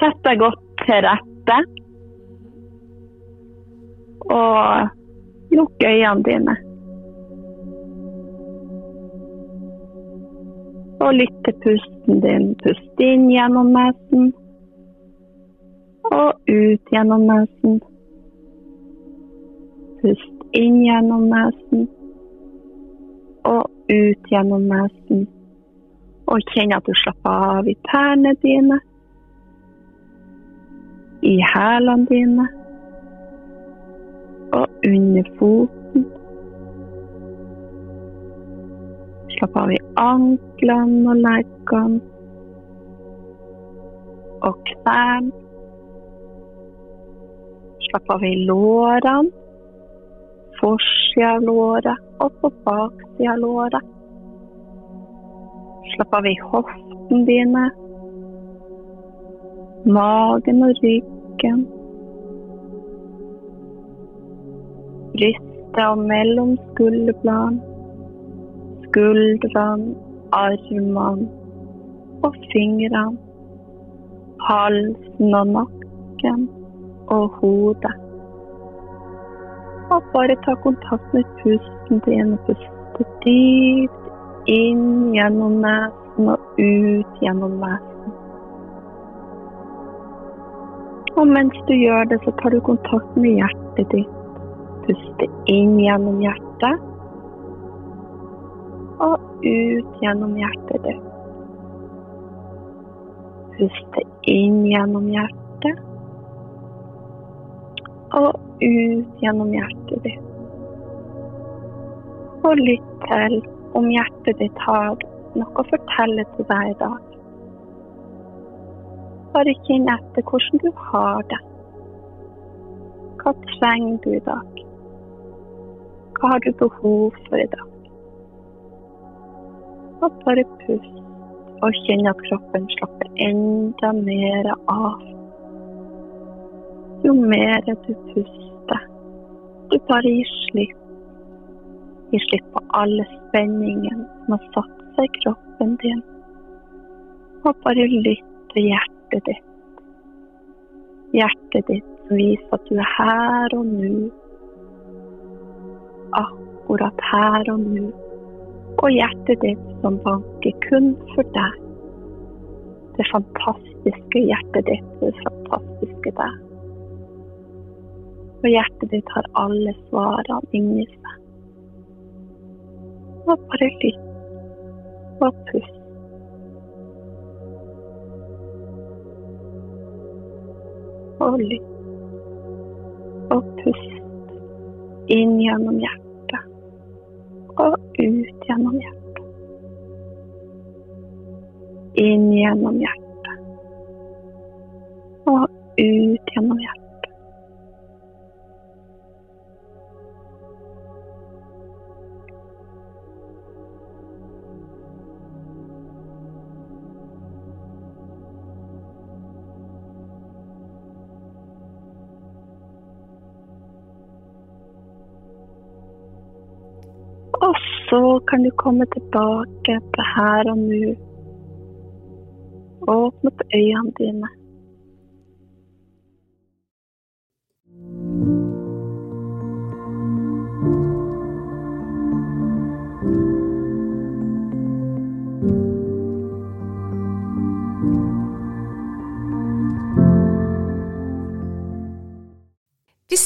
Sett deg godt til rette. Og lukk øynene dine. Og lytt til pusten din. Pust inn gjennom nesen. Og ut gjennom nesen. Pust inn gjennom nesen. Og ut gjennom nesen. Og kjenn at du slapper av i tærne dine i hælene dine og under foten. Slapp av i anklene og leggene og knærne. Slapp av i lårene, forsida av låret og på baksida av låret. Slapp av i hoftene dine, magen og ryggen. Brystet og mellom skulderbladene. Skuldrene, armene og fingrene. Halsen og nakken og hodet. Og bare ta kontakt med pusten din og puste dypt inn gjennom nesen og ut gjennom nesen. Og mens du gjør det, så tar du kontakt med hjertet ditt. Puste inn gjennom hjertet. Og ut gjennom hjertet ditt. Puste inn gjennom hjertet. Og ut gjennom hjertet ditt. Og lytt til om hjertet ditt har noe å fortelle til deg i dag. Bare kjenn etter hvordan du har det. Hva trenger du i dag? Hva har du behov for i dag? Og bare pust og kjenn at kroppen slapper enda mer av. Jo mer du puster, du bare gir slipp. Gir slipp på alle spenningene som har satt seg i kroppen din. Og bare lytt til hjertet hjertet ditt. Hjertet ditt som viser at du er her og nå. Akkurat her og nå. Og hjertet ditt som banker kun for deg. Det fantastiske hjertet ditt, det fantastiske deg. Og hjertet ditt har alle svarene inni seg. Og bare lytt og pust. Og lytt. Og pust inn gjennom hjertet og ut gjennom hjertet. Inn gjennom hjertet og ut gjennom hjertet. Så kan du komme tilbake til her og nå. Åpne opp øynene dine.